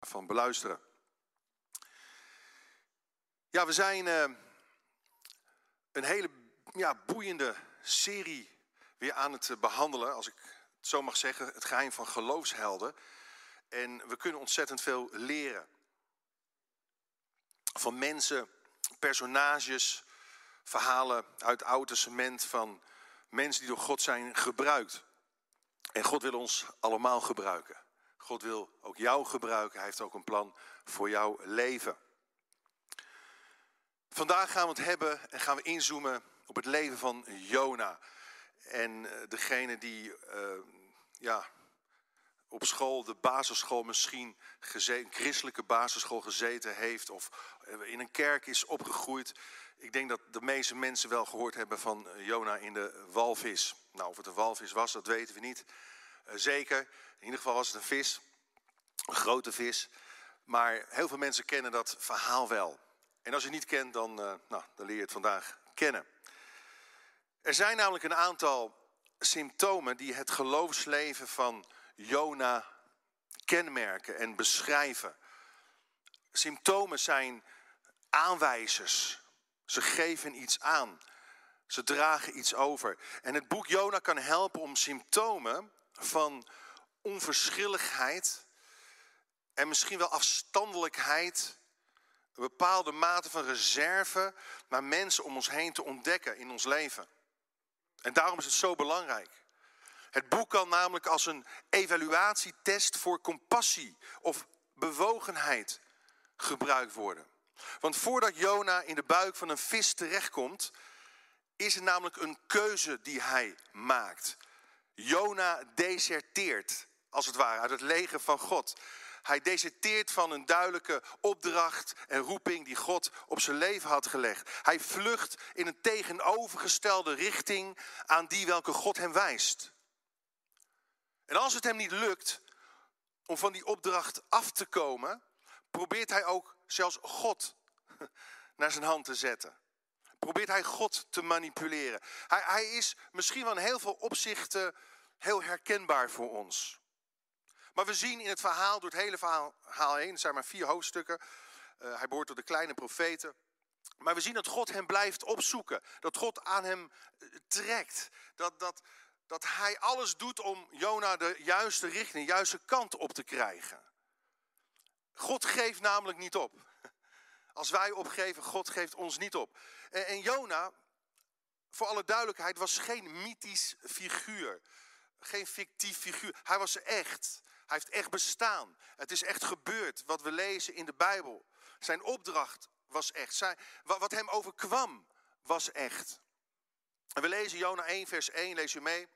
van beluisteren. Ja, we zijn uh, een hele ja, boeiende serie weer aan het behandelen, als ik het zo mag zeggen, het geheim van geloofshelden. En we kunnen ontzettend veel leren. Van mensen, personages, verhalen uit Oude Testament van mensen die door God zijn gebruikt. En God wil ons allemaal gebruiken. God wil ook jou gebruiken. Hij heeft ook een plan voor jouw leven. Vandaag gaan we het hebben en gaan we inzoomen op het leven van Jona. En eh, degene die uh, ja, op school, de basisschool misschien, gezeten, christelijke basisschool gezeten heeft of eh, in een kerk is opgegroeid. Ik denk dat de meeste mensen wel gehoord hebben van Jona in de walvis. Nou, of het een walvis was, dat weten we niet. Zeker, in ieder geval was het een vis, een grote vis. Maar heel veel mensen kennen dat verhaal wel. En als je het niet kent, dan, uh, nou, dan leer je het vandaag kennen. Er zijn namelijk een aantal symptomen die het geloofsleven van Jona kenmerken en beschrijven. Symptomen zijn aanwijzers. Ze geven iets aan. Ze dragen iets over. En het boek Jona kan helpen om symptomen van onverschilligheid en misschien wel afstandelijkheid, een bepaalde mate van reserve naar mensen om ons heen te ontdekken in ons leven. En daarom is het zo belangrijk. Het boek kan namelijk als een evaluatietest voor compassie of bewogenheid gebruikt worden. Want voordat Jona in de buik van een vis terechtkomt, is er namelijk een keuze die hij maakt. Jona deserteert, als het ware, uit het leger van God. Hij deserteert van een duidelijke opdracht en roeping die God op zijn leven had gelegd. Hij vlucht in een tegenovergestelde richting aan die welke God hem wijst. En als het hem niet lukt om van die opdracht af te komen, probeert hij ook zelfs God naar zijn hand te zetten. Probeert hij God te manipuleren. Hij, hij is misschien wel in heel veel opzichten heel herkenbaar voor ons. Maar we zien in het verhaal, door het hele verhaal heen, het zijn maar vier hoofdstukken. Uh, hij behoort tot de kleine profeten. Maar we zien dat God hem blijft opzoeken. Dat God aan hem eh, trekt. Dat, dat, dat hij alles doet om Jona de juiste richting, de juiste kant op te krijgen. God geeft namelijk niet op. Als wij opgeven, God geeft ons niet op. En, en Jona, voor alle duidelijkheid, was geen mythisch figuur. Geen fictief figuur. Hij was echt. Hij heeft echt bestaan. Het is echt gebeurd wat we lezen in de Bijbel. Zijn opdracht was echt. Zijn, wat hem overkwam was echt. We lezen Jona 1, vers 1, lees je mee.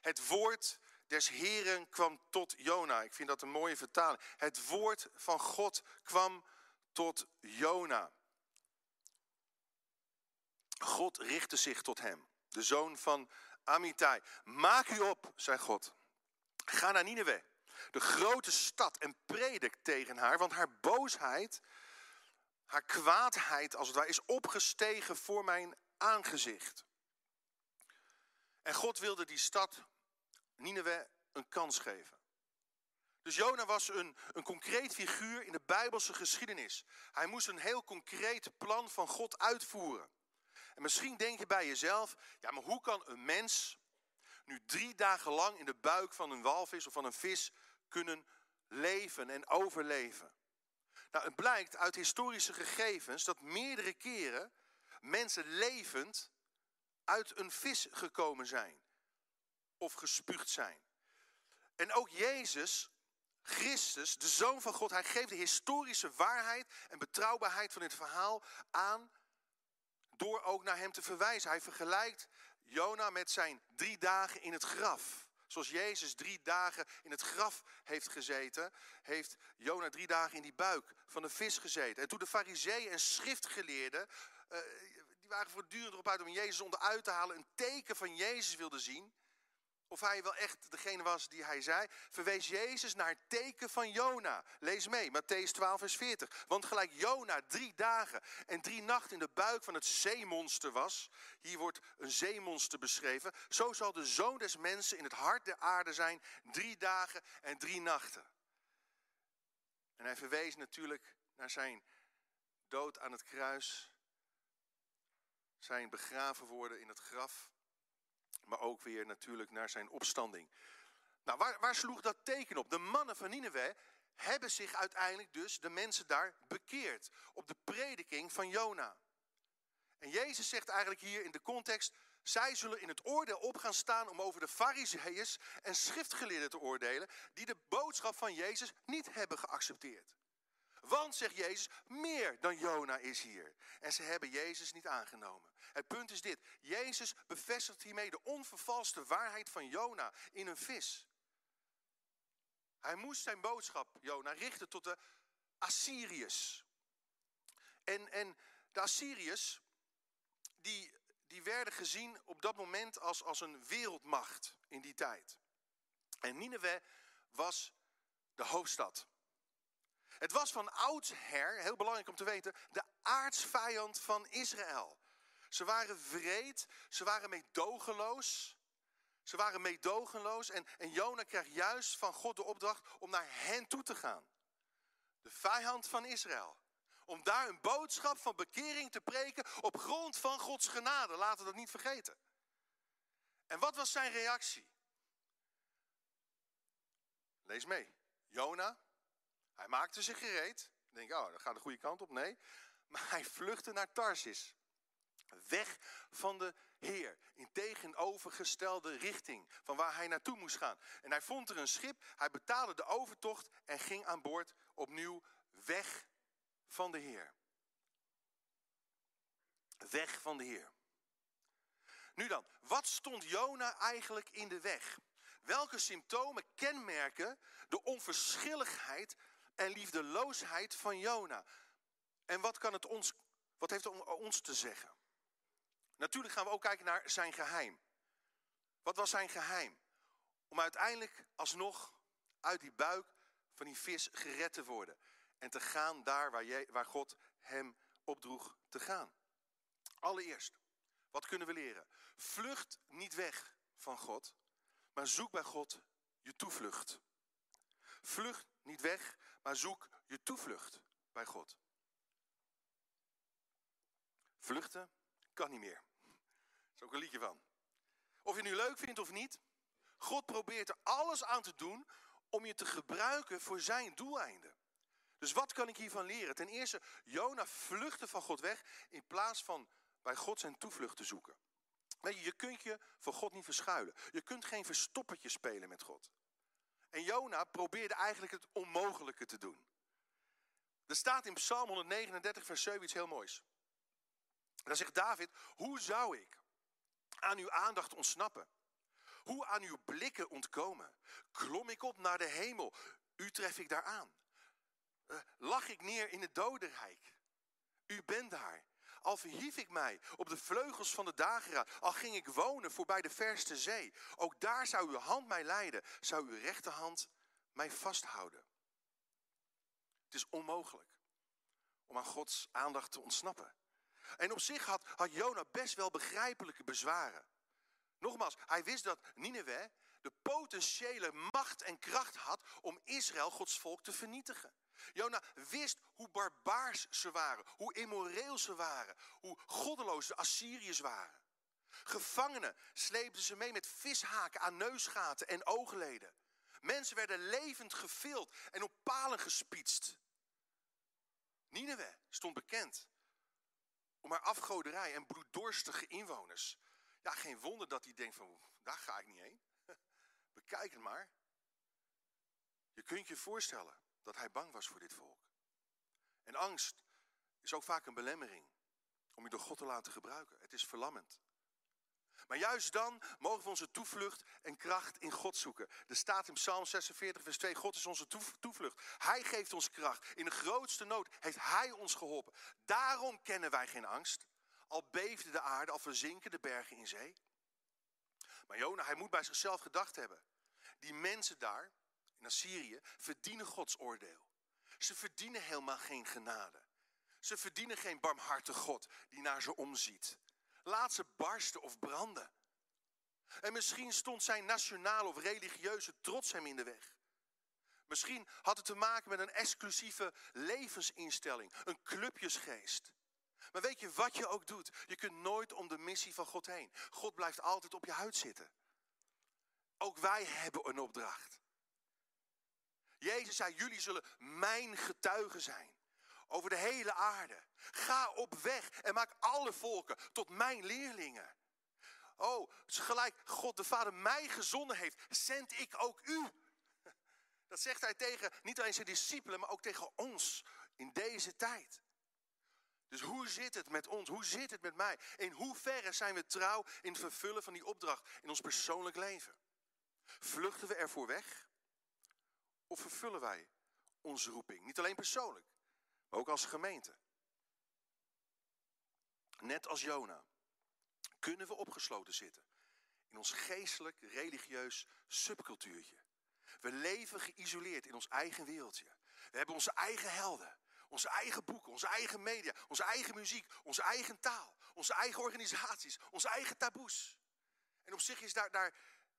Het woord des Heren kwam tot Jona. Ik vind dat een mooie vertaling. Het woord van God kwam tot Jona. God richtte zich tot hem, de zoon van Amitai. Maak u op, zei God. Ga naar Nineveh de grote stad en predik tegen haar, want haar boosheid, haar kwaadheid als het ware, is opgestegen voor mijn aangezicht. En God wilde die stad, Nineveh, een kans geven. Dus Jona was een, een concreet figuur in de Bijbelse geschiedenis. Hij moest een heel concreet plan van God uitvoeren. En misschien denk je bij jezelf, ja maar hoe kan een mens nu drie dagen lang in de buik van een walvis of van een vis kunnen leven en overleven. Nou, het blijkt uit historische gegevens dat meerdere keren mensen levend uit een vis gekomen zijn of gespuugd zijn. En ook Jezus, Christus, de Zoon van God, hij geeft de historische waarheid en betrouwbaarheid van dit verhaal aan door ook naar hem te verwijzen. Hij vergelijkt Jona met zijn drie dagen in het graf. Zoals Jezus drie dagen in het graf heeft gezeten, heeft Jona drie dagen in die buik van een vis gezeten. En toen de fariseeën en schriftgeleerden, uh, die waren voortdurend erop uit om Jezus onderuit te halen, een teken van Jezus wilden zien, of hij wel echt degene was die hij zei, verwees Jezus naar het teken van Jona. Lees mee, Matthäus 12, vers 40. Want gelijk Jona drie dagen en drie nachten in de buik van het zeemonster was, hier wordt een zeemonster beschreven, zo zal de zoon des mensen in het hart der aarde zijn drie dagen en drie nachten. En hij verwees natuurlijk naar zijn dood aan het kruis, zijn begraven worden in het graf, maar ook weer natuurlijk naar zijn opstanding. Nou, waar, waar sloeg dat teken op? De mannen van Nineveh hebben zich uiteindelijk dus, de mensen daar, bekeerd op de prediking van Jona. En Jezus zegt eigenlijk hier in de context, zij zullen in het oordeel op gaan staan om over de fariseeërs en schriftgeleerden te oordelen die de boodschap van Jezus niet hebben geaccepteerd. Want, zegt Jezus, meer dan Jona is hier. En ze hebben Jezus niet aangenomen. Het punt is dit. Jezus bevestigt hiermee de onvervalste waarheid van Jona in een vis. Hij moest zijn boodschap, Jona, richten tot de Assyriërs. En, en de Assyriërs, die, die werden gezien op dat moment als, als een wereldmacht in die tijd. En Nineveh was de hoofdstad. Het was van oudsher, heel belangrijk om te weten, de aardsvijand van Israël. Ze waren vreed, ze waren meedogenloos. Ze waren meedogenloos en, en Jona krijgt juist van God de opdracht om naar hen toe te gaan. De vijand van Israël. Om daar een boodschap van bekering te preken op grond van Gods genade. Laten we dat niet vergeten. En wat was zijn reactie? Lees mee. Jona, hij maakte zich gereed. Ik denk, oh, dat gaat de goede kant op. Nee. Maar hij vluchtte naar Tarsis. Weg van de Heer. In tegenovergestelde richting van waar hij naartoe moest gaan. En hij vond er een schip. Hij betaalde de overtocht en ging aan boord opnieuw weg van de Heer. Weg van de Heer. Nu dan, wat stond Jona eigenlijk in de weg? Welke symptomen kenmerken de onverschilligheid en liefdeloosheid van Jona? En wat, kan het ons, wat heeft het ons te zeggen? Natuurlijk gaan we ook kijken naar zijn geheim. Wat was zijn geheim? Om uiteindelijk alsnog uit die buik van die vis gered te worden. En te gaan daar waar, je, waar God hem opdroeg te gaan. Allereerst, wat kunnen we leren? Vlucht niet weg van God, maar zoek bij God je toevlucht. Vlucht niet weg, maar zoek je toevlucht bij God. Vluchten kan niet meer. Dat is ook een liedje van. Of je het nu leuk vindt of niet, God probeert er alles aan te doen om je te gebruiken voor zijn doeleinden. Dus wat kan ik hiervan leren? Ten eerste, Jona vluchtte van God weg in plaats van bij God zijn toevlucht te zoeken. Weet je, je kunt je voor God niet verschuilen. Je kunt geen verstoppertje spelen met God. En Jona probeerde eigenlijk het onmogelijke te doen. Er staat in Psalm 139, vers 7 iets heel moois. Daar zegt David, hoe zou ik aan uw aandacht ontsnappen? Hoe aan uw blikken ontkomen? Klom ik op naar de hemel, u tref ik daar aan. Uh, lag ik neer in het dodenrijk, u bent daar. Al verhief ik mij op de vleugels van de dageraad, al ging ik wonen voorbij de verste zee, ook daar zou uw hand mij leiden, zou uw rechterhand mij vasthouden. Het is onmogelijk om aan Gods aandacht te ontsnappen. En op zich had, had Jona best wel begrijpelijke bezwaren. Nogmaals, hij wist dat Nineveh de potentiële macht en kracht had om Israël, Gods volk, te vernietigen. Jona wist hoe barbaars ze waren, hoe immoreel ze waren, hoe goddeloos de Assyriërs waren. Gevangenen sleepten ze mee met vishaken aan neusgaten en oogleden. Mensen werden levend gevild en op palen gespietst. Nineveh stond bekend om haar afgoderij en bloeddorstige inwoners. Ja, geen wonder dat hij denkt van, daar ga ik niet heen. Bekijk het maar. Je kunt je voorstellen dat hij bang was voor dit volk. En angst is ook vaak een belemmering om je door God te laten gebruiken. Het is verlammend. Maar juist dan mogen we onze toevlucht en kracht in God zoeken. Er staat in Psalm 46, vers 2, God is onze toevlucht. Hij geeft ons kracht. In de grootste nood heeft Hij ons geholpen. Daarom kennen wij geen angst. Al beefde de aarde, al verzinken de bergen in zee. Maar Jona, hij moet bij zichzelf gedacht hebben. Die mensen daar, in Assyrië, verdienen Gods oordeel. Ze verdienen helemaal geen genade. Ze verdienen geen barmhartig God die naar ze omziet. Laat ze barsten of branden. En misschien stond zijn nationale of religieuze trots hem in de weg. Misschien had het te maken met een exclusieve levensinstelling, een clubjesgeest. Maar weet je wat je ook doet? Je kunt nooit om de missie van God heen. God blijft altijd op je huid zitten. Ook wij hebben een opdracht. Jezus zei: Jullie zullen mijn getuigen zijn. Over de hele aarde. Ga op weg en maak alle volken tot mijn leerlingen. Oh, gelijk God de Vader mij gezonden heeft, zend ik ook u. Dat zegt hij tegen niet alleen zijn discipelen, maar ook tegen ons in deze tijd. Dus hoe zit het met ons? Hoe zit het met mij? In hoeverre zijn we trouw in het vervullen van die opdracht in ons persoonlijk leven? Vluchten we ervoor weg? Of vervullen wij onze roeping? Niet alleen persoonlijk, maar ook als gemeente. Net als Jona kunnen we opgesloten zitten in ons geestelijk, religieus subcultuurtje. We leven geïsoleerd in ons eigen wereldje. We hebben onze eigen helden, onze eigen boeken, onze eigen media, onze eigen muziek, onze eigen taal, onze eigen organisaties, onze eigen taboes. En op zich is daar, daar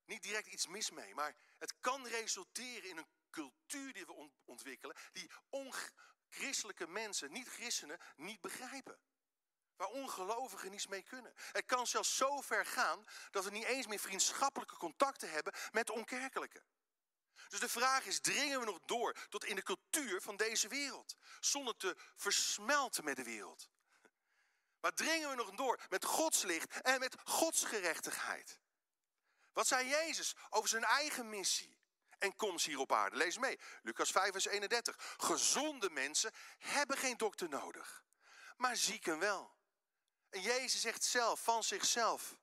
niet direct iets mis mee, maar het kan resulteren in een cultuur die we ontwikkelen, die onchristelijke mensen, niet-christenen, niet begrijpen. Waar ongelovigen niets mee kunnen. Het kan zelfs zo ver gaan dat we niet eens meer vriendschappelijke contacten hebben met de onkerkelijke. Dus de vraag is, dringen we nog door tot in de cultuur van deze wereld? Zonder te versmelten met de wereld. Maar dringen we nog door met Gods licht en met Gods gerechtigheid? Wat zei Jezus over zijn eigen missie en komst hier op aarde? Lees mee, Lucas 5 vers 31. Gezonde mensen hebben geen dokter nodig, maar zieken wel. En Jezus zegt zelf van zichzelf.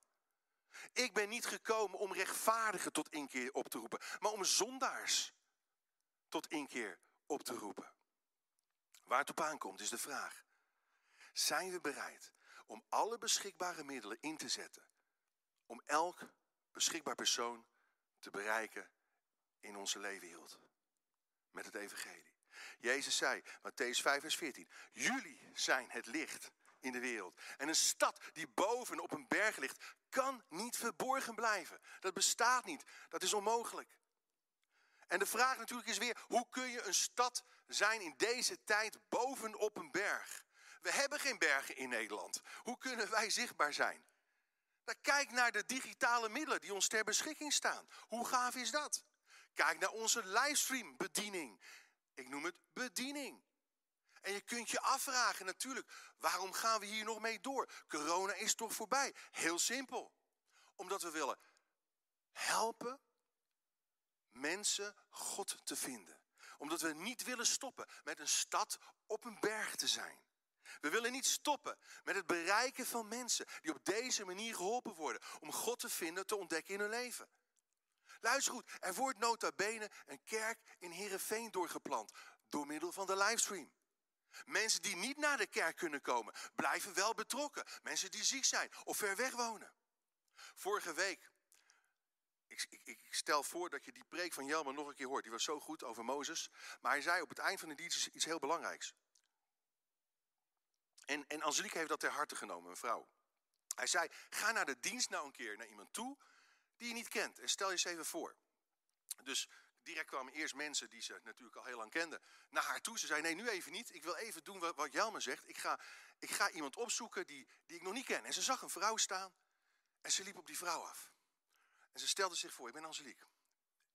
Ik ben niet gekomen om rechtvaardigen tot inkeer op te roepen, maar om zondaars tot inkeer op te roepen. Waar het op aankomt is de vraag. Zijn we bereid om alle beschikbare middelen in te zetten om elk beschikbaar persoon te bereiken in onze leefwereld met het evangelie? Jezus zei, Matthäus 5 vers 14, jullie zijn het licht in de wereld. En een stad die boven op een berg ligt, kan niet verborgen blijven. Dat bestaat niet. Dat is onmogelijk. En de vraag natuurlijk is weer, hoe kun je een stad zijn in deze tijd boven op een berg? We hebben geen bergen in Nederland. Hoe kunnen wij zichtbaar zijn? Dan kijk naar de digitale middelen die ons ter beschikking staan. Hoe gaaf is dat? Kijk naar onze livestream bediening. Ik noem het bediening. En je kunt je afvragen natuurlijk, waarom gaan we hier nog mee door? Corona is toch voorbij? Heel simpel. Omdat we willen helpen mensen God te vinden. Omdat we niet willen stoppen met een stad op een berg te zijn. We willen niet stoppen met het bereiken van mensen die op deze manier geholpen worden om God te vinden, te ontdekken in hun leven. Luister goed, er wordt nota bene een kerk in Heerenveen doorgeplant door middel van de livestream. Mensen die niet naar de kerk kunnen komen, blijven wel betrokken. Mensen die ziek zijn of ver weg wonen. Vorige week, ik, ik, ik stel voor dat je die preek van Jelmer nog een keer hoort. Die was zo goed over Mozes. Maar hij zei op het eind van de dienst iets heel belangrijks. En, en Angelique heeft dat ter harte genomen, een vrouw. Hij zei, ga naar de dienst nou een keer naar iemand toe die je niet kent. En stel je eens even voor. Dus direct kwamen eerst mensen die ze natuurlijk al heel lang kenden naar haar toe. Ze zei, nee, nu even niet. Ik wil even doen wat, wat Jelme zegt. Ik ga, ik ga iemand opzoeken die, die ik nog niet ken. En ze zag een vrouw staan en ze liep op die vrouw af. En ze stelde zich voor, ik ben Angelique.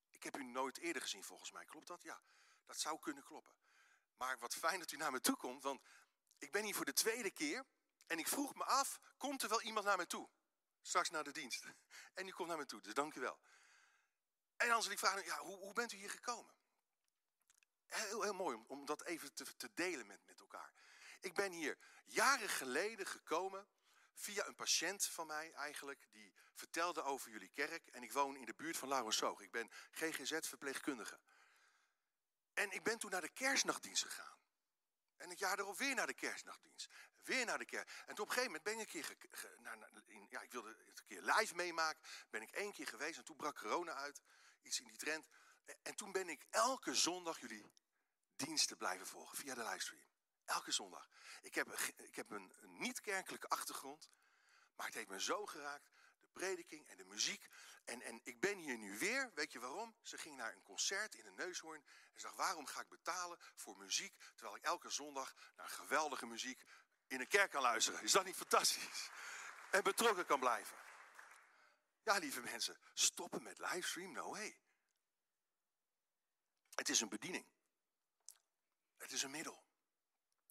Ik heb u nooit eerder gezien volgens mij. Klopt dat? Ja, dat zou kunnen kloppen. Maar wat fijn dat u naar me toe komt, want ik ben hier voor de tweede keer. En ik vroeg me af, komt er wel iemand naar me toe? Straks naar de dienst. En die komt naar me toe, dus dank u wel. En dan zal ik vragen, ja, hoe, hoe bent u hier gekomen? Heel, heel mooi om, om dat even te, te delen met, met elkaar. Ik ben hier jaren geleden gekomen via een patiënt van mij eigenlijk, die vertelde over jullie kerk. En ik woon in de buurt van Lauwersoog. Ik ben GGZ-verpleegkundige. En ik ben toen naar de kerstnachtdienst gegaan. En het jaar erop weer naar de kerstnachtdienst. Weer naar de kerk. En toen op een gegeven moment ben ik een keer... naar, in, ja, ik wilde het een keer live meemaken. Ben ik één keer geweest en toen brak corona uit iets in die trend. En toen ben ik elke zondag jullie diensten blijven volgen via de livestream. Elke zondag. Ik heb, ik heb een, een niet-kerkelijke achtergrond, maar het heeft me zo geraakt. De prediking en de muziek. En, en ik ben hier nu weer. Weet je waarom? Ze ging naar een concert in de Neushoorn. En ze dacht, waarom ga ik betalen voor muziek... terwijl ik elke zondag naar geweldige muziek in een kerk kan luisteren? Is dat niet fantastisch? En betrokken kan blijven. Ja, lieve mensen, stoppen met livestream, no way. Het is een bediening. Het is een middel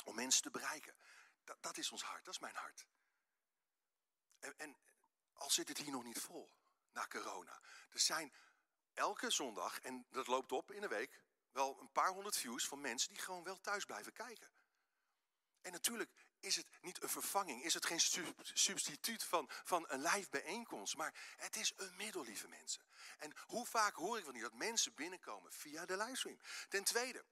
om mensen te bereiken. Dat, dat is ons hart, dat is mijn hart. En, en al zit het hier nog niet vol, na corona. Er zijn elke zondag, en dat loopt op in een week, wel een paar honderd views van mensen die gewoon wel thuis blijven kijken. En natuurlijk is het niet een vervanging, is het geen substituut van, van een live bijeenkomst, maar het is een middel, lieve mensen. En hoe vaak hoor ik wel niet dat mensen binnenkomen via de livestream? Ten tweede,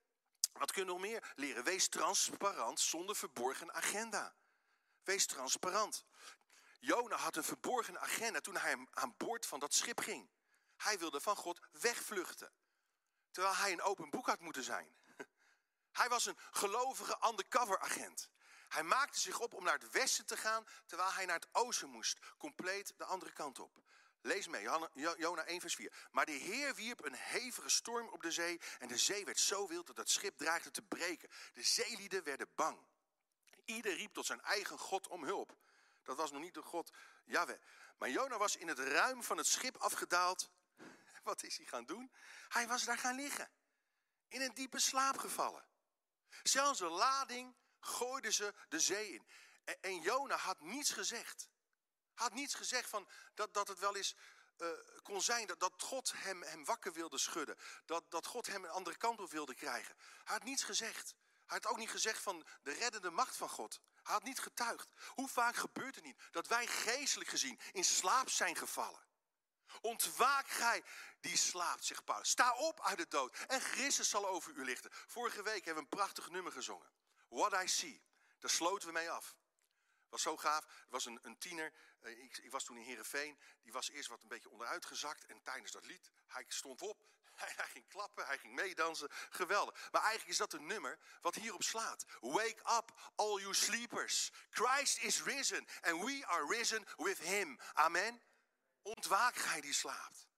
wat kunnen we nog meer leren? Wees transparant zonder verborgen agenda. Wees transparant. Jona had een verborgen agenda toen hij aan boord van dat schip ging. Hij wilde van God wegvluchten. Terwijl hij een open boek had moeten zijn. Hij was een gelovige undercover agent. Hij maakte zich op om naar het westen te gaan, terwijl hij naar het oosten moest. Compleet de andere kant op. Lees mee, Jona 1 vers 4. Maar de Heer wierp een hevige storm op de zee en de zee werd zo wild dat het schip dreigde te breken. De zeelieden werden bang. Ieder riep tot zijn eigen God om hulp. Dat was nog niet de God Jaweh. Maar Jona was in het ruim van het schip afgedaald. Wat is hij gaan doen? Hij was daar gaan liggen. In een diepe slaap gevallen. Zelfs de lading gooiden ze de zee in. En, Jona had niets gezegd. Had niets gezegd van dat, dat het wel eens uh, kon zijn dat, dat God hem, hem wakker wilde schudden. Dat, dat God hem een andere kant op wilde krijgen. Hij had niets gezegd. Hij had ook niet gezegd van de reddende macht van God. Hij had niet getuigd. Hoe vaak gebeurt het niet dat wij geestelijk gezien in slaap zijn gevallen? Ontwaak gij die slaapt, zegt Paulus. Sta op uit de dood en Christus zal over u lichten. Vorige week hebben we een prachtig nummer gezongen. What I See. Daar sloten we mee af. Was zo gaaf. Er was een, een tiener. Eh, ik, ik, was toen in Heerenveen. Die was eerst wat een beetje onderuit gezakt. En tijdens dat lied, hij stond op. Hij, hij, ging klappen, hij ging meedansen. Geweldig. Maar eigenlijk is dat een nummer wat hierop slaat. Wake up, all you sleepers. Christ is risen. And we are risen with him. Amen. Ontwaak gij die slaapt.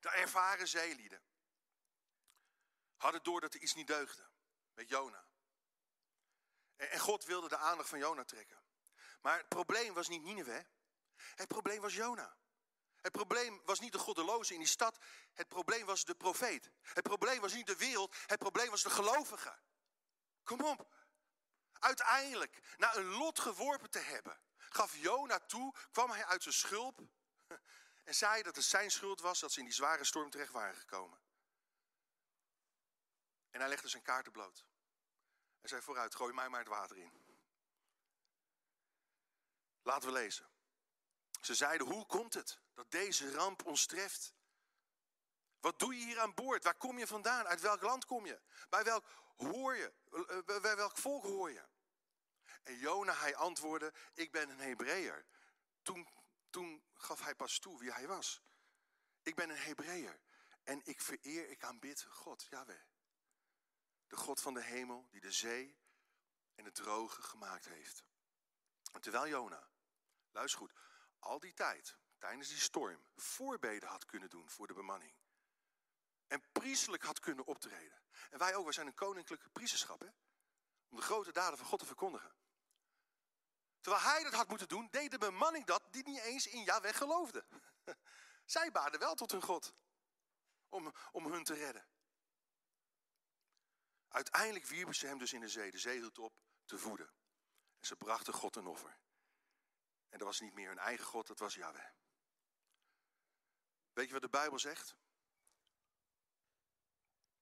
De ervaren zeelieden hadden door dat er iets niet deugde met Jona. En God wilde de aandacht van Jona trekken. Maar het probleem was niet Nineveh. Het probleem was Jona. Het probleem was niet de goddeloze in die stad. Het probleem was de profeet. Het probleem was niet de wereld. Het probleem was de gelovige. Kom op. Uiteindelijk, na een lot geworpen te hebben, gaf Jona toe, kwam hij uit zijn schulp en zei dat het zijn schuld was dat ze in die zware storm terecht waren gekomen. En hij legde zijn kaarten bloot. En zei vooruit, gooi mij maar het water in. Laten we lezen. Ze zeiden, hoe komt het dat deze ramp ons treft? Wat doe je hier aan boord? Waar kom je vandaan? Uit welk land kom je? Bij welk, hoor je? Eh, eh, welk volk hoor je? En Jona, hij antwoordde, ik ben een Hebreeër. Toen, toen gaf hij pas toe wie hij was. Ik ben een Hebreeër en ik vereer, ik aanbid God, Yahweh. De God van de hemel die de zee en het droge gemaakt heeft. En terwijl Jona, luister goed, al die tijd, tijdens die storm, voorbeden had kunnen doen voor de bemanning. En priestelijk had kunnen optreden. En wij ook, wij zijn een koninklijk priesterschap, hè? Om de grote daden van God te verkondigen. Terwijl hij dat had moeten doen, deed de bemanning dat die niet eens in Yahweh geloofde. Zij baden wel tot hun God. Om, om hun te redden. Uiteindelijk wierpen ze hem dus in de zee. De zee hield op te voeden. En ze brachten God een offer. En dat was niet meer hun eigen God, dat was Yahweh. Weet je wat de Bijbel zegt?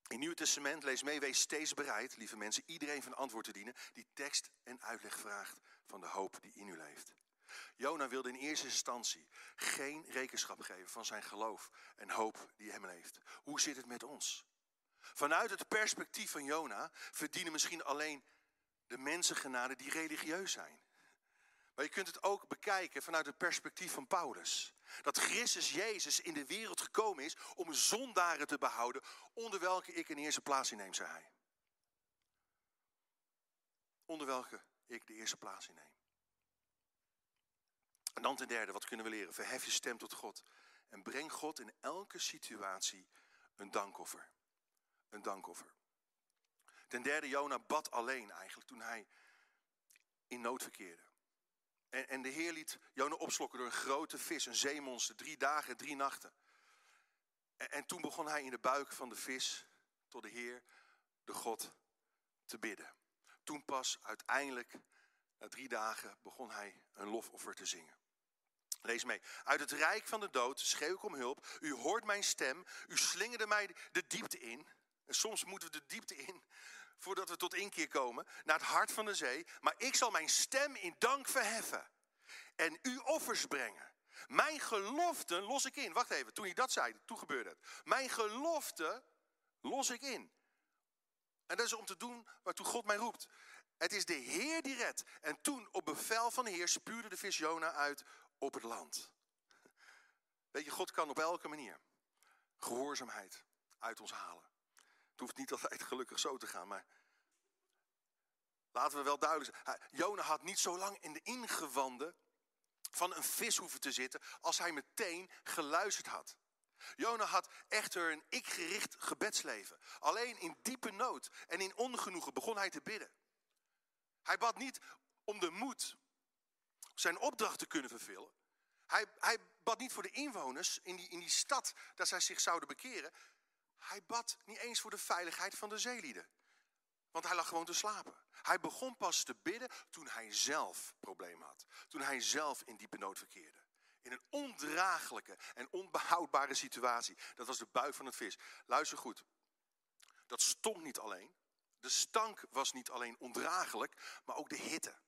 In het Nieuwe Testament, lees mee, wees steeds bereid, lieve mensen, iedereen van antwoord te dienen die tekst en uitleg vraagt van de hoop die in u leeft. Jona wilde in eerste instantie geen rekenschap geven van zijn geloof en hoop die hem leeft. Hoe zit het met ons? Vanuit het perspectief van Jona verdienen misschien alleen de mensen genade die religieus zijn. Maar je kunt het ook bekijken vanuit het perspectief van Paulus. Dat Christus Jezus in de wereld gekomen is om zondaren te behouden, onder welke ik in eerste plaats inneem, zei hij. Onder welke ik de eerste plaats inneem. En dan ten derde, wat kunnen we leren? Verhef je stem tot God. En breng God in elke situatie een dankoffer. Een dankoffer. Ten derde, Jona bad alleen eigenlijk toen hij in nood verkeerde. En, en de Heer liet Jona opslokken door een grote vis, een zeemonster, drie dagen, drie nachten. En, en toen begon hij in de buik van de vis tot de Heer, de God, te bidden. Toen pas uiteindelijk, na drie dagen, begon hij een lofoffer te zingen. Lees mee. Uit het rijk van de dood schreeuw ik om hulp. U hoort mijn stem. U slingerde mij de diepte in. En soms moeten we de diepte in voordat we tot inkeer komen. Naar het hart van de zee. Maar ik zal mijn stem in dank verheffen. En u offers brengen. Mijn gelofte los ik in. Wacht even, toen hij dat zei, toen gebeurde het. Mijn gelofte los ik in. En dat is om te doen waartoe God mij roept. Het is de Heer die redt. En toen op bevel van de Heer spuurde de vis Jona uit op het land. Weet je, God kan op elke manier gehoorzaamheid uit ons halen. Hoeft niet altijd gelukkig zo te gaan, maar laten we wel duidelijk zijn. Jona had niet zo lang in de ingewanden van een vis hoeven te zitten als hij meteen geluisterd had. Jona had echter een ik-gericht gebedsleven. Alleen in diepe nood en in ongenoegen begon hij te bidden. Hij bad niet om de moed zijn opdracht te kunnen vervullen. Hij, hij bad niet voor de inwoners in die, in die stad dat zij zich zouden bekeren. Hij bad niet eens voor de veiligheid van de zeelieden. Want hij lag gewoon te slapen. Hij begon pas te bidden toen hij zelf problemen had. Toen hij zelf in diepe nood verkeerde. In een ondraaglijke en onbehoudbare situatie. Dat was de buik van het vis. Luister goed. Dat stonk niet alleen. De stank was niet alleen ondraaglijk, maar ook de hitte.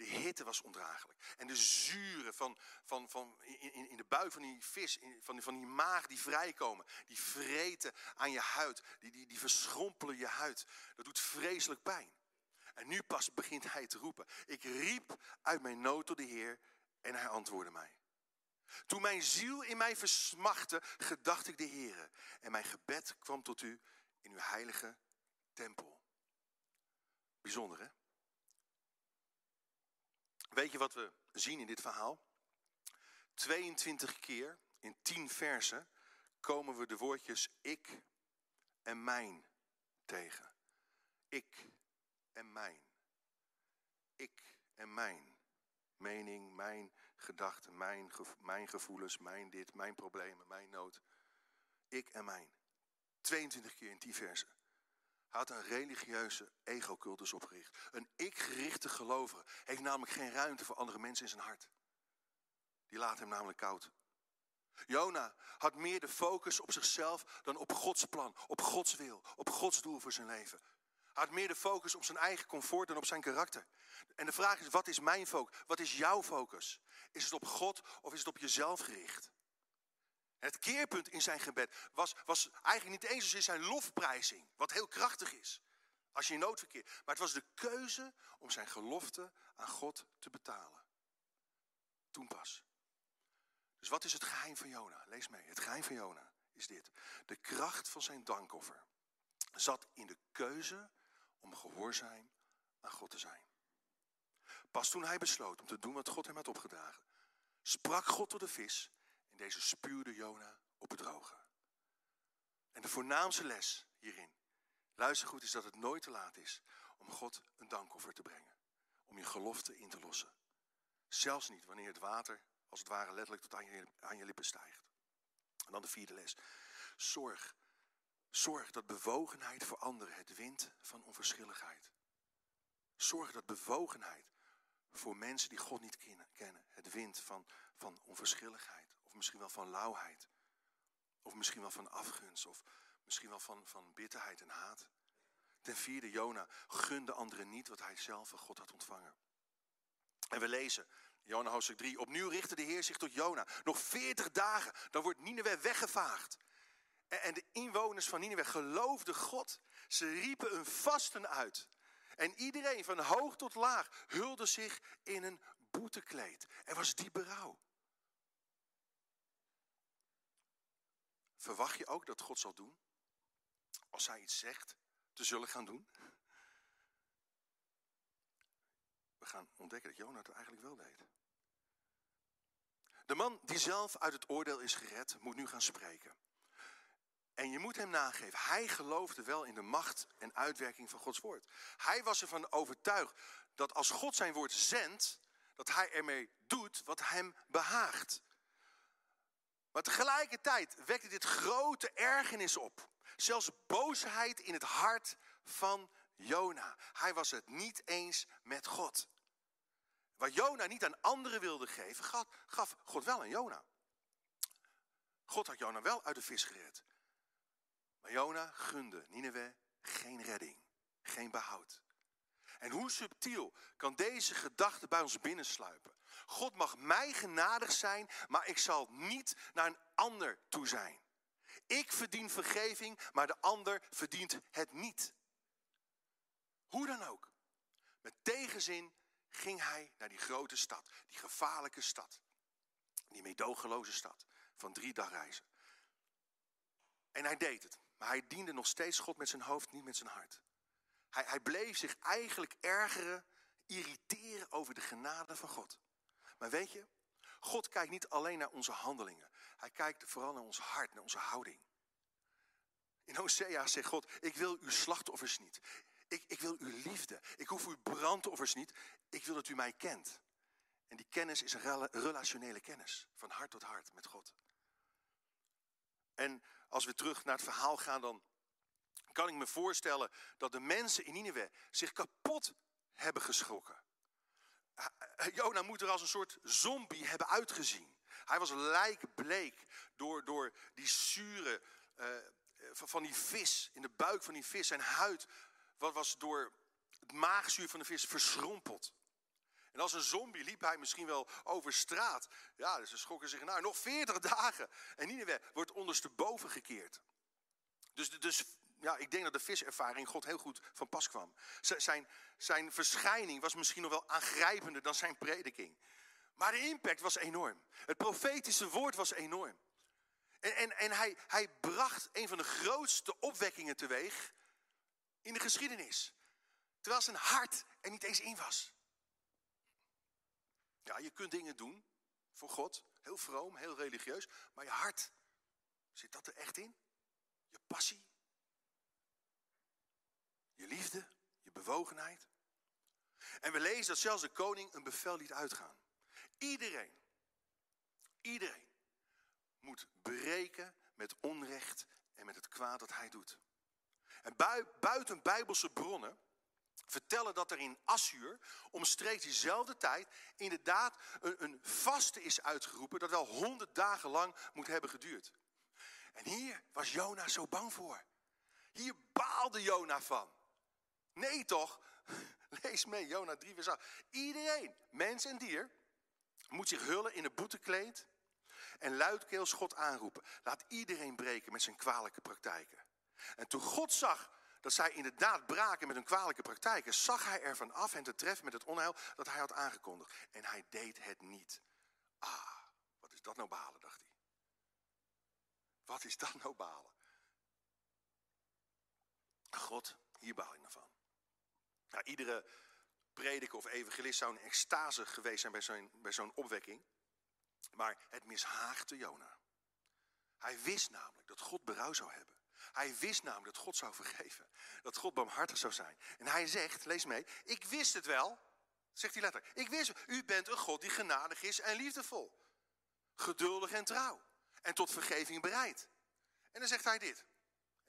De hitte was ondraaglijk. En de zuren van, van, van in, in de buik van die vis, van, van die maag die vrijkomen. Die vreten aan je huid. Die, die, die verschrompelen je huid. Dat doet vreselijk pijn. En nu pas begint hij te roepen. Ik riep uit mijn nood tot de Heer en hij antwoordde mij. Toen mijn ziel in mij versmachtte, gedacht ik de Heer. En mijn gebed kwam tot u in uw heilige tempel. Bijzonder hè? Weet je wat we zien in dit verhaal? 22 keer in 10 versen komen we de woordjes ik en mijn tegen. Ik en mijn. Ik en mijn. Mening, mijn gedachten, mijn, mijn gevoelens, mijn dit, mijn problemen, mijn nood. Ik en mijn. 22 keer in 10 versen. Had een religieuze ego-cultus opgericht. Een ik-gerichte gelovige heeft namelijk geen ruimte voor andere mensen in zijn hart. Die laat hem namelijk koud. Jona had meer de focus op zichzelf dan op Gods plan, op Gods wil, op Gods doel voor zijn leven. Hij had meer de focus op zijn eigen comfort dan op zijn karakter. En de vraag is, wat is mijn focus? Wat is jouw focus? Is het op God of is het op jezelf gericht? Het keerpunt in zijn gebed was, was eigenlijk niet eens in zijn lofprijzing, wat heel krachtig is. Als je in nood verkeert. Maar het was de keuze om zijn gelofte aan God te betalen. Toen pas. Dus wat is het geheim van Jona? Lees mee. Het geheim van Jona is dit. De kracht van zijn dankoffer zat in de keuze om gehoorzaam aan God te zijn. Pas toen hij besloot om te doen wat God hem had opgedragen, sprak God tot de vis deze spuurde Jona op het droge. En de voornaamste les hierin, luister goed, is dat het nooit te laat is om God een dankoffer te brengen. Om je gelofte in te lossen. Zelfs niet wanneer het water als het ware letterlijk tot aan je, lippen stijgt. En dan de vierde les. Zorg. Zorg dat bewogenheid voor anderen het wint van onverschilligheid. Zorg dat bewogenheid voor mensen die God niet kennen het wint van, van onverschilligheid. Of misschien wel van lauwheid. Of misschien wel van afgunst. Of misschien wel van, van bitterheid en haat. Ten vierde, Jona gunde anderen niet wat hij zelf van God had ontvangen. En we lezen, Jona hoofdstuk 3, opnieuw richtte de Heer zich tot Jona. Nog veertig dagen, dan wordt Nineveh weggevaagd. En de inwoners van Nineveh geloofden God. Ze riepen een vasten uit. En iedereen van hoog tot laag hulde zich in een boetekleed. Er was die berouw. Verwacht je ook dat God zal doen? Als hij iets zegt, te zullen gaan doen? We gaan ontdekken dat Jona het eigenlijk wel deed. De man die zelf uit het oordeel is gered, moet nu gaan spreken. En je moet hem nageven. Hij geloofde wel in de macht en uitwerking van Gods woord. Hij was ervan overtuigd dat als God zijn woord zendt, dat hij ermee doet wat hem behaagt. Maar tegelijkertijd wekte dit grote ergernis op. Zelfs boosheid in het hart van Jona. Hij was het niet eens met God. Wat Jona niet aan anderen wilde geven, gaf God wel aan Jona. God had Jona wel uit de vis gered. Maar Jona gunde Nineveh geen redding, geen behoud. En hoe subtiel kan deze gedachte bij ons binnensluipen? God mag mij genadig zijn, maar ik zal niet naar een ander toe zijn. Ik verdien vergeving, maar de ander verdient het niet. Hoe dan ook. Met tegenzin ging hij naar die grote stad, die gevaarlijke stad. Die meedogenloze stad van drie dagreizen. En hij deed het, maar hij diende nog steeds God met zijn hoofd, niet met zijn hart. Hij, hij bleef zich eigenlijk ergeren, irriteren over de genade van God. Maar weet je, God kijkt niet alleen naar onze handelingen. Hij kijkt vooral naar ons hart, naar onze houding. In Hosea zegt God, ik wil uw slachtoffers niet. Ik, ik wil uw liefde. Ik hoef uw brandoffers niet. Ik wil dat u mij kent. En die kennis is een relationele kennis. Van hart tot hart met God. En als we terug naar het verhaal gaan, dan kan ik me voorstellen dat de mensen in Nineveh zich kapot hebben geschrokken. Jona moet er als een soort zombie hebben uitgezien. Hij was lijkbleek door, door die zure uh, van die vis, in de buik van die vis. Zijn huid was door het maagzuur van de vis verschrompeld. En als een zombie liep hij misschien wel over straat. Ja, dus ze schrokken zich naar. Nog 40 dagen. En Nineveh wordt ondersteboven gekeerd. Dus, dus ja, ik denk dat de viservaring God heel goed van pas kwam. Zijn, zijn verschijning was misschien nog wel aangrijpender dan zijn prediking. Maar de impact was enorm. Het profetische woord was enorm. En, en, en hij, hij bracht een van de grootste opwekkingen teweeg in de geschiedenis. Terwijl zijn hart er niet eens in was. Ja, je kunt dingen doen voor God, heel vroom, heel religieus, maar je hart, zit dat er echt in? Je passie? Je liefde? Je bewogenheid? En we lezen dat zelfs de koning een bevel liet uitgaan. Iedereen, iedereen moet breken met onrecht en met het kwaad dat hij doet. En buiten bijbelse bronnen vertellen dat er in Assur omstreeks diezelfde tijd inderdaad een, een vaste is uitgeroepen dat wel honderd dagen lang moet hebben geduurd. En hier was Jona zo bang voor. Hier baalde Jona van. Nee toch? Lees mee, Jona 3 vers 8. Iedereen, mens en dier, moet zich hullen in een boetekleed en luidkeels God aanroepen. Laat iedereen breken met zijn kwalijke praktijken. En toen God zag dat zij inderdaad braken met hun kwalijke praktijken, zag hij ervan af en te treffen met het onheil dat hij had aangekondigd. En hij deed het niet. Ah, wat is dat nou balen, dacht hij. Wat is dat nou balen? God, hier baal ik naar van. Nou, iedere prediker of evangelist zou een extase geweest zijn bij zo'n bij zo'n opwekking. Maar het mishaagde Jona. Hij wist namelijk dat God berouw zou hebben. Hij wist namelijk dat God zou vergeven. Dat God barmhartig zou zijn. En hij zegt, lees mee, ik wist het wel. Zegt hij letterlijk. Ik wist, u bent een God die genadig is en liefdevol. Geduldig en trouw. En tot vergeving bereid. En dan zegt hij dit.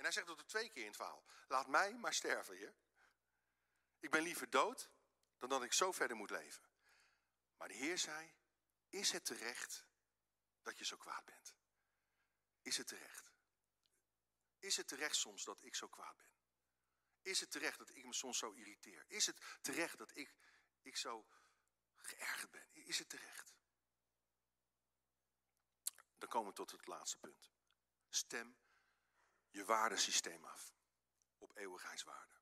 En hij zegt dat er twee keer in het verhaal. Laat mij maar sterven, heer. Ik ben liever dood dan dat ik zo verder moet leven. Maar de Heer zei, is het terecht dat je zo kwaad bent? Is het terecht? Is het terecht soms dat ik zo kwaad ben? Is het terecht dat ik me soms zo irriteer? Is het terecht dat ik, ik zo geërgerd ben? Is het terecht? Dan komen we tot het laatste punt. Stem je waardesysteem af op eeuwigheidswaarde.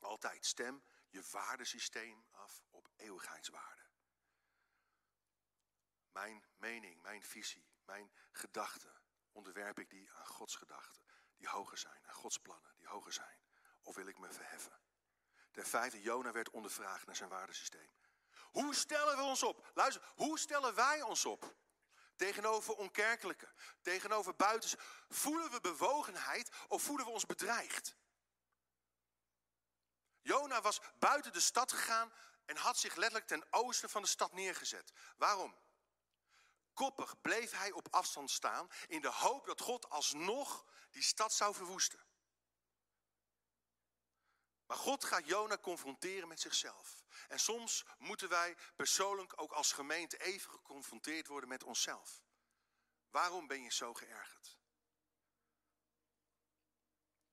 Altijd stem je waardesysteem af op eeuwigheidswaarde. Mijn mening, mijn visie, mijn gedachten onderwerp ik die aan Gods gedachten die hoger zijn. En Gods plannen die hoger zijn. Of wil ik me verheffen? Ten vijfde, Jona werd ondervraagd naar zijn waardesysteem. Hoe stellen we ons op? Luister, hoe stellen wij ons op? Tegenover onkerkelijke, tegenover buitens. Voelen we bewogenheid of voelen we ons bedreigd? Jona was buiten de stad gegaan en had zich letterlijk ten oosten van de stad neergezet. Waarom? Koppig bleef hij op afstand staan in de hoop dat God alsnog die stad zou verwoesten. Maar God gaat Jona confronteren met zichzelf. En soms moeten wij persoonlijk ook als gemeente even geconfronteerd worden met onszelf. Waarom ben je zo geërgerd?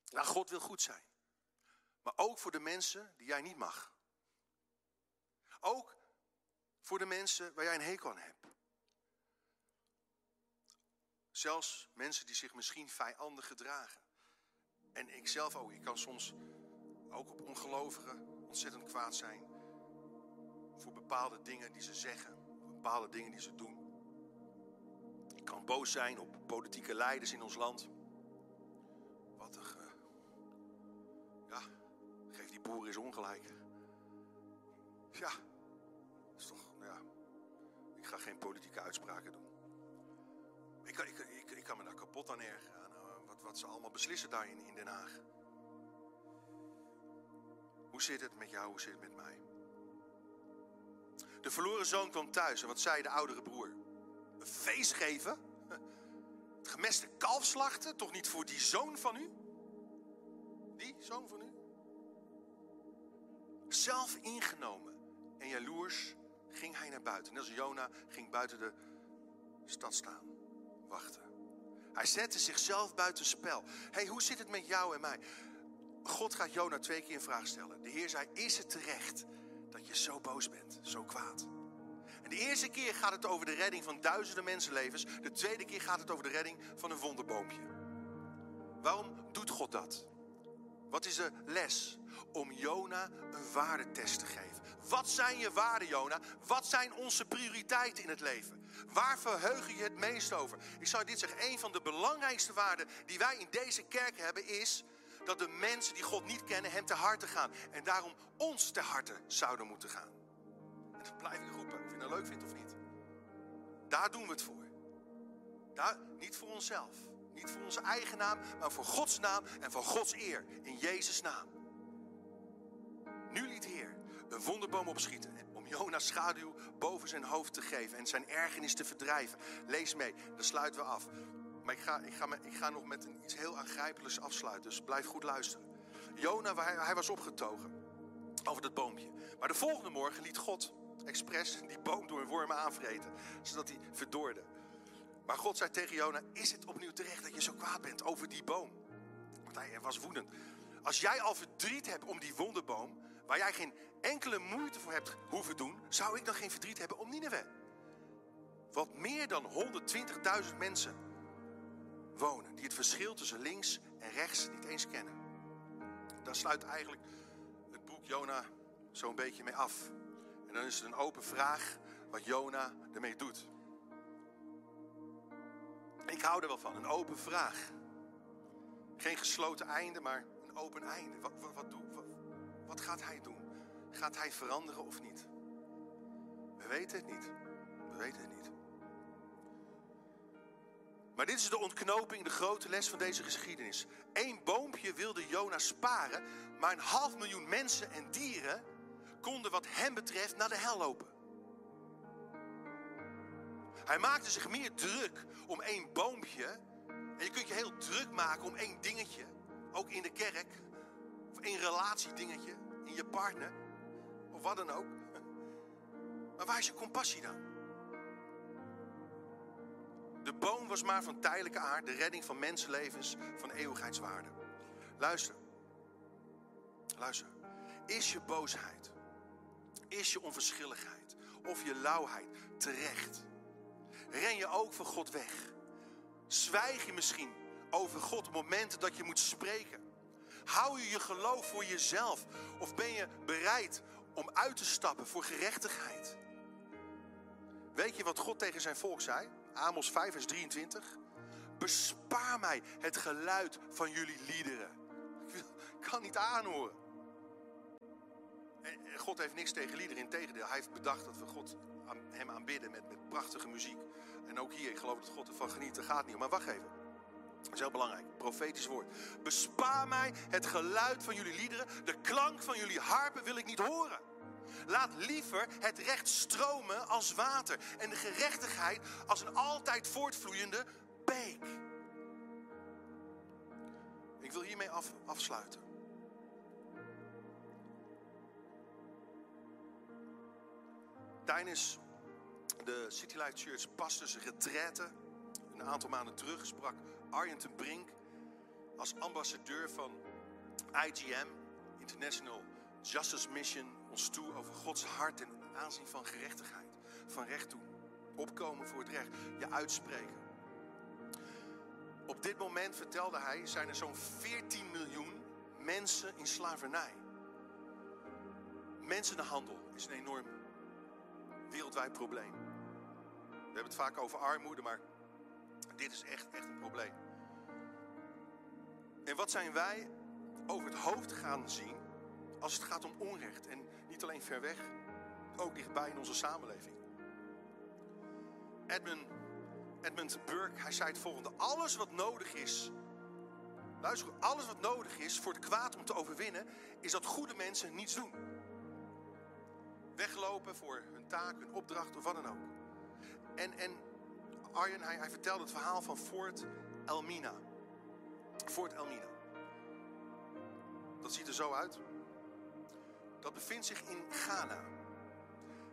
Nou, God wil goed zijn. Maar ook voor de mensen die jij niet mag. Ook voor de mensen waar jij een hekel aan hebt. Zelfs mensen die zich misschien vijandig gedragen. En ik zelf ook. Ik kan soms ook op ongelovigen ontzettend kwaad zijn. Voor bepaalde dingen die ze zeggen. Bepaalde dingen die ze doen. Ik kan boos zijn op politieke leiders in ons land. Wat een... Ja, geef die boeren eens ongelijk. Ja, is toch... Ja, ik ga geen politieke uitspraken doen. Ik kan, ik, ik, kan me daar kapot aan ergeren. Eh, wat, wat ze allemaal beslissen daar in, in Den Haag. Hoe zit het met jou? Hoe zit het met mij? De verloren zoon kwam thuis en wat zei de oudere broer? Een feest geven? Het gemeste kalf slachten? Toch niet voor die zoon van u? Die zoon van u? Zelf ingenomen en jaloers ging hij naar buiten. Net als Jona ging buiten de stad staan, wachten. Hij zette zichzelf buiten spel. hey, hoe zit het met jou en mij? God gaat Jona twee keer een vraag stellen. De Heer zei, is het terecht dat je zo boos bent, zo kwaad? En de eerste keer gaat het over de redding van duizenden mensenlevens. De tweede keer gaat het over de redding van een wonderboompje. Waarom doet God dat? Wat is de les? Om Jona een waardetest te geven. Wat zijn je waarden, Jona? Wat zijn onze prioriteiten in het leven? Waar verheug je het meest over? Ik zou dit zeggen, een van de belangrijkste waarden die wij in deze kerk hebben is dat de mensen die God niet kennen hem te harte gaan. En daarom ons te harte zouden moeten gaan. En dat blijf ik roepen, of je dat leuk vindt of niet. Daar doen we het voor. Daar, niet voor onszelf. Niet voor onze eigen naam, maar voor Gods naam en voor Gods eer. In Jezus' naam. Nu liet Heer een wonderboom opschieten om Jonas schaduw boven zijn hoofd te geven en zijn ergernis te verdrijven. Lees mee, dan sluiten we af. Maar ik ga, ik ga, ik ga nog met iets heel aangrijpelijks afsluiten, dus blijf goed luisteren. Jona, hij, was opgetogen over dat boompje. Maar de volgende morgen liet God expres die boom door wormen aanvreten, zodat hij verdorde. Maar God zei tegen Jona, is het opnieuw terecht dat je zo kwaad bent over die boom? Want hij was woedend. Als jij al verdriet hebt om die wonderboom, waar jij geen enkele moeite voor hebt hoeven doen, zou ik dan geen verdriet hebben om Nineveh? Wat meer dan 120.000 mensen wonen, die het verschil tussen links en rechts niet eens kennen. Daar sluit eigenlijk het boek Jona zo'n beetje mee af. En dan is het een open vraag wat Jona ermee doet. Ik hou er wel van, een open vraag. Geen gesloten einde, maar een open einde. Wat, wat, wat, wat, wat gaat hij doen? Gaat hij veranderen of niet? We weten het niet. We weten het niet. Maar dit is de ontknoping, de grote les van deze geschiedenis. Eén boompje wilde Jona sparen, maar een half miljoen mensen en dieren konden wat hem betreft naar de hel lopen. Hij maakte zich meer druk om één boompje. En je kunt je heel druk maken om één dingetje. Ook in de kerk. Of één relatiedingetje. In je partner. Of wat dan ook. Maar waar is je compassie dan? De boom was maar van tijdelijke aard, de redding van mensenlevens van eeuwigheidswaarde. Luister. Luister. Is je boosheid, is je onverschilligheid of je lauwheid terecht? Ren je ook van God weg? Zwijg je misschien over God op momenten dat je moet spreken? Hou je je geloof voor jezelf of ben je bereid om uit te stappen voor gerechtigheid? Weet je wat God tegen zijn volk zei? Amos 5, vers 23. Bespaar mij het geluid van jullie liederen. Ik kan niet aanhoren. En God heeft niks tegen liederen, integendeel. Hij heeft bedacht dat we God hem aanbidden met, met prachtige muziek. En ook hier, ik geloof dat God ervan geniet, daar gaat niet om. Maar wacht even. Dat is heel belangrijk. Profetisch woord. Bespaar mij het geluid van jullie liederen. De klank van jullie harpen wil ik niet horen. Laat liever het recht stromen als water. En de gerechtigheid als een altijd voortvloeiende beek. Ik wil hiermee af, afsluiten. Tijdens de City Light Church pastors retraite een aantal maanden terug sprak Arjen ten Brink als ambassadeur van IGM, International Justice Mission, ons toe over Gods hart en aanzien van gerechtigheid, van recht doen, opkomen voor het recht, je uitspreken. Op dit moment, vertelde hij, zijn er zo'n 14 miljoen mensen in slavernij. Mensenhandel is een enorm wereldwijd probleem. We hebben het vaak over armoede, maar dit is echt, echt een probleem. En wat zijn wij over het hoofd gaan zien als het gaat om onrecht? En niet alleen ver weg, ook dichtbij in onze samenleving. Edmund, Edmund Burke, hij zei het volgende. Alles wat nodig is, luister, alles wat nodig is voor het kwaad om te overwinnen, is dat goede mensen niets doen. Weglopen voor hun taak, hun opdracht of wat dan ook. En, en Arjen, hij, hij vertelde het verhaal van Fort Elmina. Fort Elmina. Dat ziet er zo uit. Dat bevindt zich in Ghana.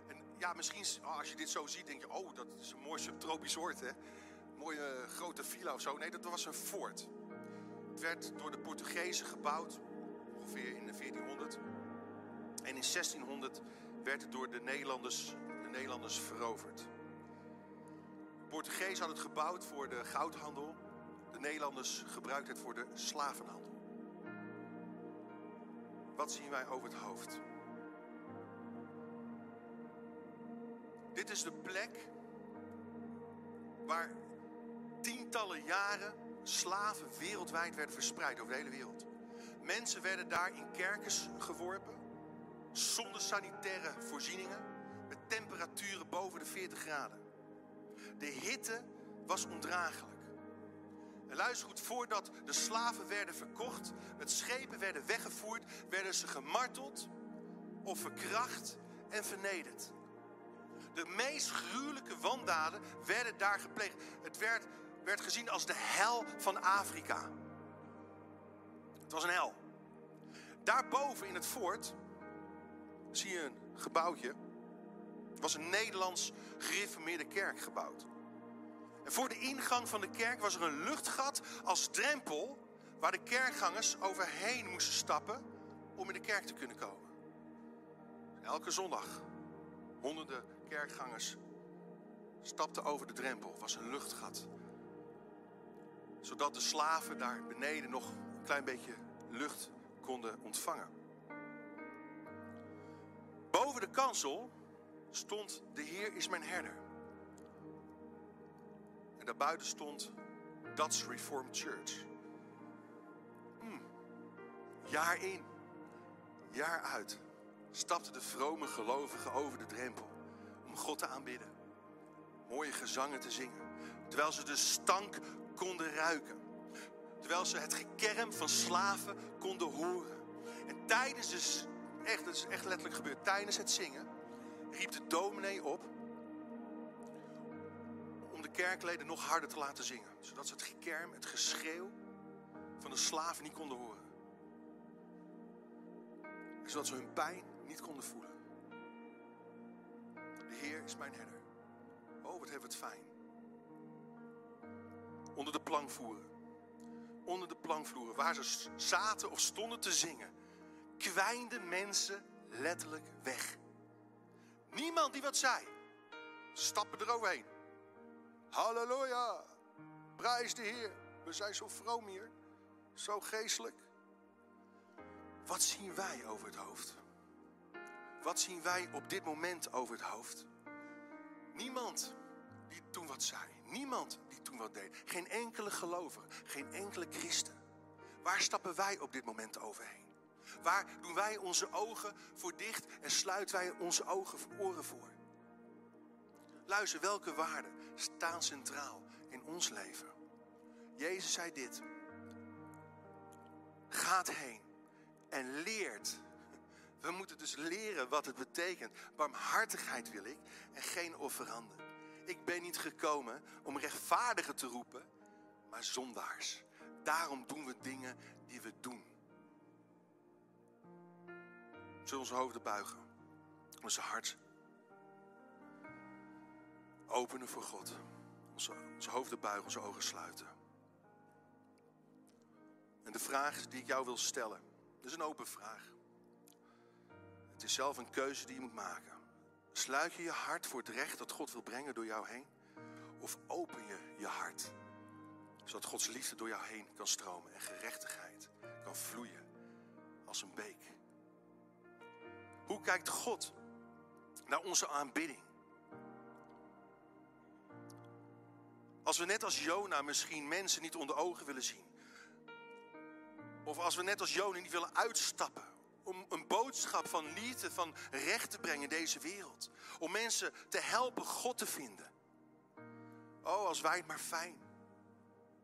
En ja, misschien oh, als je dit zo ziet, denk je: oh, dat is een mooi subtropisch oord, hè? Mooie eh, grote villa of zo. Nee, dat was een fort. Het werd door de Portugezen gebouwd, ongeveer in de 1400. En in 1600 werd het door de Nederlanders, de Nederlanders veroverd. De Portugezen hadden het gebouwd voor de goudhandel. De Nederlanders gebruikten het voor de slavenhandel. Wat zien wij over het hoofd? Dit is de plek waar tientallen jaren slaven wereldwijd werden verspreid over de hele wereld. Mensen werden daar in kerkers geworpen, zonder sanitaire voorzieningen, met temperaturen boven de 40 graden. De hitte was ondraaglijk. Luister goed, voordat de slaven werden verkocht, met schepen werden weggevoerd, werden ze gemarteld of verkracht en vernederd. De meest gruwelijke wandaden werden daar gepleegd. Het werd, werd gezien als de hel van Afrika. Het was een hel. Daarboven in het fort zie je een gebouwtje. Het was een Nederlands gereformeerde kerk gebouwd. En voor de ingang van de kerk was er een luchtgat als drempel waar de kerkgangers overheen moesten stappen om in de kerk te kunnen komen. Elke zondag honderden kerkgangers stapten over de drempel. Was een luchtgat. Zodat de slaven daar beneden nog een klein beetje lucht konden ontvangen. Boven de kansel stond de Heer is mijn herder. En daarbuiten stond Dutch Reformed Church. Hmm. Jaar in, jaar uit stapten de vrome gelovigen over de drempel om God te aanbidden. Mooie gezangen te zingen. Terwijl ze de stank konden ruiken. Terwijl ze het gekerm van slaven konden horen. En tijdens het, echt, het is echt letterlijk gebeurd, tijdens het zingen riep de dominee op kerkleden nog harder te laten zingen. Zodat ze het gekerm, het geschreeuw van de slaven niet konden horen. En zodat ze hun pijn niet konden voelen. De Heer is mijn herder. Oh, wat hebben we het fijn. Onder de plankvoeren. Onder de plankvloeren, waar ze zaten of stonden te zingen, kwijnden mensen letterlijk weg. Niemand die wat zei. Stappen eroverheen. Halleluja. Prijs de Heer. We zijn zo vroom hier. Zo geestelijk. Wat zien wij over het hoofd? Wat zien wij op dit moment over het hoofd? Niemand die toen wat zei. Niemand die toen wat deed. Geen enkele gelovige. Geen enkele christen. Waar stappen wij op dit moment overheen? Waar doen wij onze ogen voor dicht en sluiten wij onze ogen oren voor? Luister, welke waarden staan centraal in ons leven? Jezus zei dit. Gaat heen en leert. We moeten dus leren wat het betekent. Barmhartigheid wil ik en geen offeranden. Ik ben niet gekomen om rechtvaardigen te roepen, maar zondaars. Daarom doen we dingen die we doen. Zullen onze hoofden buigen, onze hart openen voor God. Onze, onze hoofden buigen, onze ogen sluiten. En de vraag die ik jou wil stellen, is een open vraag. Het is zelf een keuze die je moet maken. Sluit je je hart voor het recht dat God wil brengen door jou heen? Of open je je hart, zodat Gods liefde door jou heen kan stromen en gerechtigheid kan vloeien als een beek? Hoe kijkt God naar onze aanbidding? Als we net als Jona misschien mensen niet onder ogen willen zien. Of als we net als Jona niet willen uitstappen. Om een boodschap van liefde, van recht te brengen in deze wereld. Om mensen te helpen God te vinden. Oh, als wij het maar fijn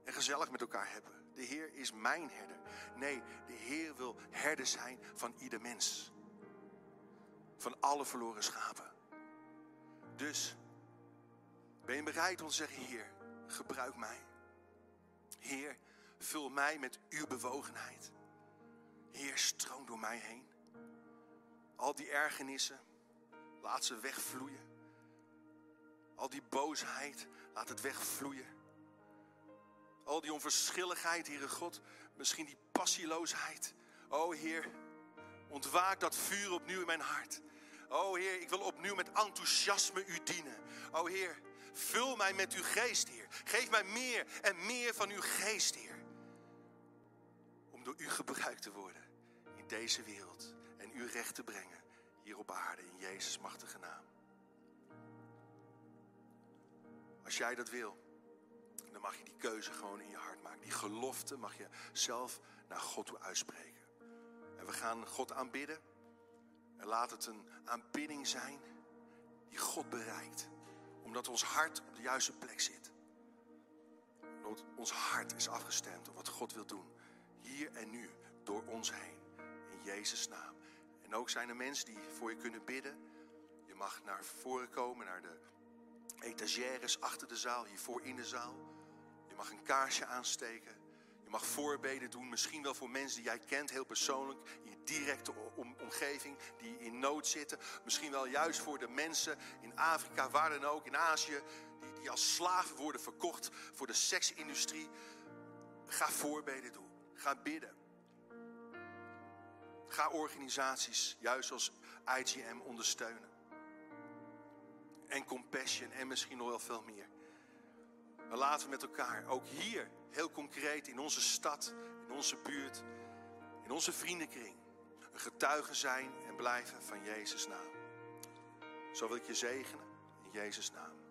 en gezellig met elkaar hebben. De Heer is mijn herder. Nee, de Heer wil herder zijn van ieder mens. Van alle verloren schapen. Dus ben je bereid om te zeggen, Heer, gebruik mij. Heer, vul mij met uw bewogenheid. Heer, stroom door mij heen. Al die ergernissen, laat ze wegvloeien. Al die boosheid, laat het wegvloeien. Al die onverschilligheid, Heere God, misschien die passieloosheid. O Heer, ontwaak dat vuur opnieuw in mijn hart. O Heer, ik wil opnieuw met enthousiasme u dienen. O Heer, Vul mij met uw geest, Heer. Geef mij meer en meer van uw geest, Heer. Om door u gebruikt te worden in deze wereld en uw recht te brengen hier op aarde in Jezus' machtige naam. Als jij dat wil, dan mag je die keuze gewoon in je hart maken. Die gelofte mag je zelf naar God toe uitspreken. En we gaan God aanbidden. En laat het een aanbidding zijn die God bereikt omdat ons hart op de juiste plek zit. Omdat ons hart is afgestemd op wat God wil doen. Hier en nu, door ons heen. In Jezus' naam. En ook zijn er mensen die voor je kunnen bidden. Je mag naar voren komen, naar de etagères achter de zaal, hiervoor in de zaal. Je mag een kaarsje aansteken. Mag voorbeden doen, misschien wel voor mensen die jij kent, heel persoonlijk, in je directe omgeving, die in nood zitten. Misschien wel juist voor de mensen in Afrika, waar dan ook, in Azië, die, die als slaven worden verkocht voor de seksindustrie. Ga voorbeden doen. Ga bidden. Ga organisaties, juist als IGM, ondersteunen. En Compassion en misschien nog wel veel meer. Maar laten we met elkaar, ook hier, heel concreet in onze stad, in onze buurt, in onze vriendenkring, een getuige zijn en blijven van Jezus' naam. Zo wil ik je zegenen in Jezus' naam.